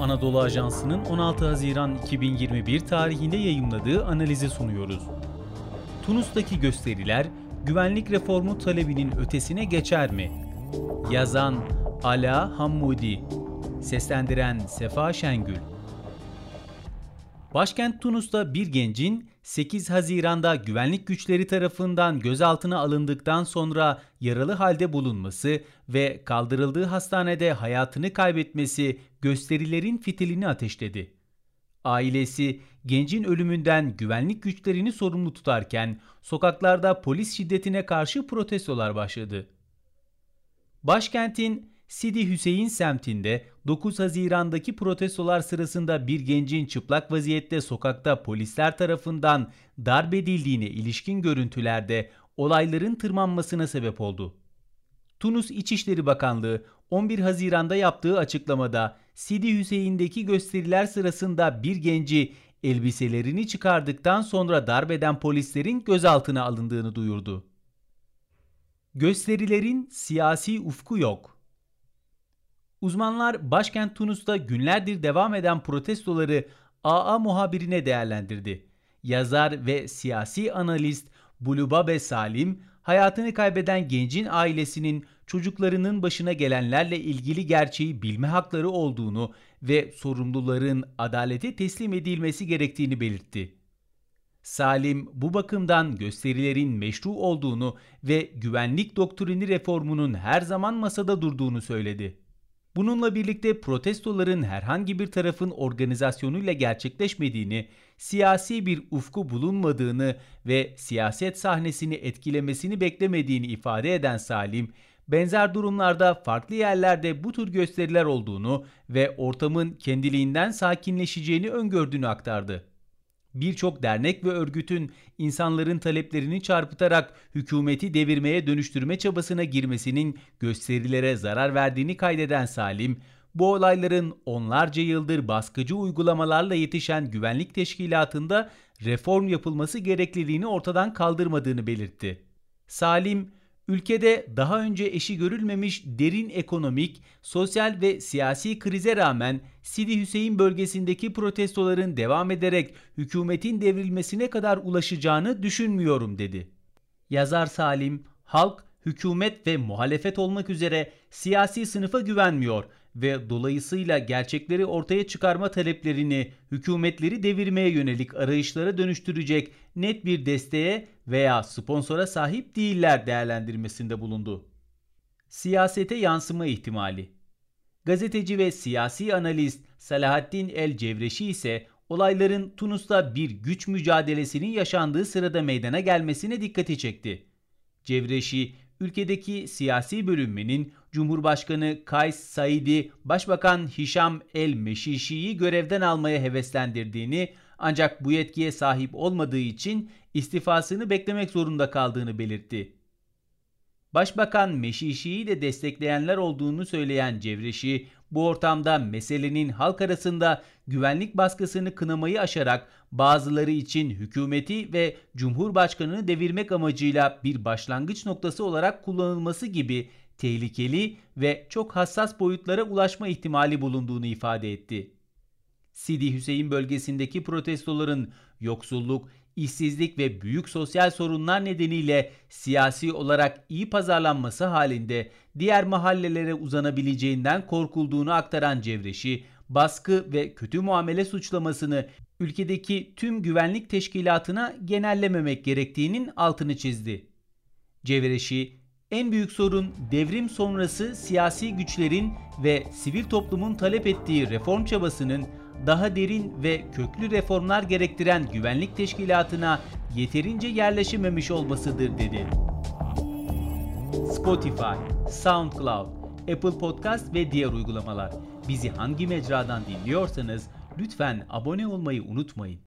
Anadolu Ajansı'nın 16 Haziran 2021 tarihinde yayımladığı analizi sunuyoruz. Tunus'taki gösteriler güvenlik reformu talebinin ötesine geçer mi? Yazan Ala Hammudi Seslendiren Sefa Şengül Başkent Tunus'ta bir gencin 8 Haziran'da güvenlik güçleri tarafından gözaltına alındıktan sonra yaralı halde bulunması ve kaldırıldığı hastanede hayatını kaybetmesi gösterilerin fitilini ateşledi. Ailesi gencin ölümünden güvenlik güçlerini sorumlu tutarken sokaklarda polis şiddetine karşı protestolar başladı. Başkentin Sidi Hüseyin semtinde 9 Haziran'daki protestolar sırasında bir gencin çıplak vaziyette sokakta polisler tarafından darp edildiğine ilişkin görüntülerde olayların tırmanmasına sebep oldu. Tunus İçişleri Bakanlığı 11 Haziran'da yaptığı açıklamada Sidi Hüseyin'deki gösteriler sırasında bir genci elbiselerini çıkardıktan sonra darbeden polislerin gözaltına alındığını duyurdu. Gösterilerin siyasi ufku yok. Uzmanlar başkent Tunus'ta günlerdir devam eden protestoları AA muhabirine değerlendirdi. Yazar ve siyasi analist Bulubabe Salim, hayatını kaybeden gencin ailesinin çocuklarının başına gelenlerle ilgili gerçeği bilme hakları olduğunu ve sorumluların adalete teslim edilmesi gerektiğini belirtti. Salim bu bakımdan gösterilerin meşru olduğunu ve güvenlik doktrini reformunun her zaman masada durduğunu söyledi. Bununla birlikte protestoların herhangi bir tarafın organizasyonuyla gerçekleşmediğini, siyasi bir ufku bulunmadığını ve siyaset sahnesini etkilemesini beklemediğini ifade eden Salim, benzer durumlarda farklı yerlerde bu tür gösteriler olduğunu ve ortamın kendiliğinden sakinleşeceğini öngördüğünü aktardı birçok dernek ve örgütün insanların taleplerini çarpıtarak hükümeti devirmeye dönüştürme çabasına girmesinin gösterilere zarar verdiğini kaydeden Salim, bu olayların onlarca yıldır baskıcı uygulamalarla yetişen güvenlik teşkilatında reform yapılması gerekliliğini ortadan kaldırmadığını belirtti. Salim, ülkede daha önce eşi görülmemiş derin ekonomik, sosyal ve siyasi krize rağmen Sidi Hüseyin bölgesindeki protestoların devam ederek hükümetin devrilmesine kadar ulaşacağını düşünmüyorum dedi. Yazar Salim, halk, hükümet ve muhalefet olmak üzere siyasi sınıfa güvenmiyor ve dolayısıyla gerçekleri ortaya çıkarma taleplerini hükümetleri devirmeye yönelik arayışlara dönüştürecek net bir desteğe veya sponsora sahip değiller değerlendirmesinde bulundu. Siyasete yansıma ihtimali Gazeteci ve siyasi analist Salahattin El Cevreşi ise olayların Tunus'ta bir güç mücadelesinin yaşandığı sırada meydana gelmesine dikkati çekti. Cevreşi, ülkedeki siyasi bölünmenin Cumhurbaşkanı Kays Said'i Başbakan Hişam El Meşişi'yi görevden almaya heveslendirdiğini ancak bu yetkiye sahip olmadığı için istifasını beklemek zorunda kaldığını belirtti. Başbakan Meşişi'yi de destekleyenler olduğunu söyleyen Cevreşi, bu ortamda meselenin halk arasında güvenlik baskısını kınamayı aşarak bazıları için hükümeti ve cumhurbaşkanını devirmek amacıyla bir başlangıç noktası olarak kullanılması gibi tehlikeli ve çok hassas boyutlara ulaşma ihtimali bulunduğunu ifade etti. Sidi Hüseyin bölgesindeki protestoların yoksulluk, işsizlik ve büyük sosyal sorunlar nedeniyle siyasi olarak iyi pazarlanması halinde diğer mahallelere uzanabileceğinden korkulduğunu aktaran Cevreşi, baskı ve kötü muamele suçlamasını ülkedeki tüm güvenlik teşkilatına genellememek gerektiğinin altını çizdi. Cevreşi, en büyük sorun devrim sonrası siyasi güçlerin ve sivil toplumun talep ettiği reform çabasının daha derin ve köklü reformlar gerektiren güvenlik teşkilatına yeterince yerleşememiş olmasıdır dedi. Spotify, SoundCloud, Apple Podcast ve diğer uygulamalar. Bizi hangi mecradan dinliyorsanız lütfen abone olmayı unutmayın.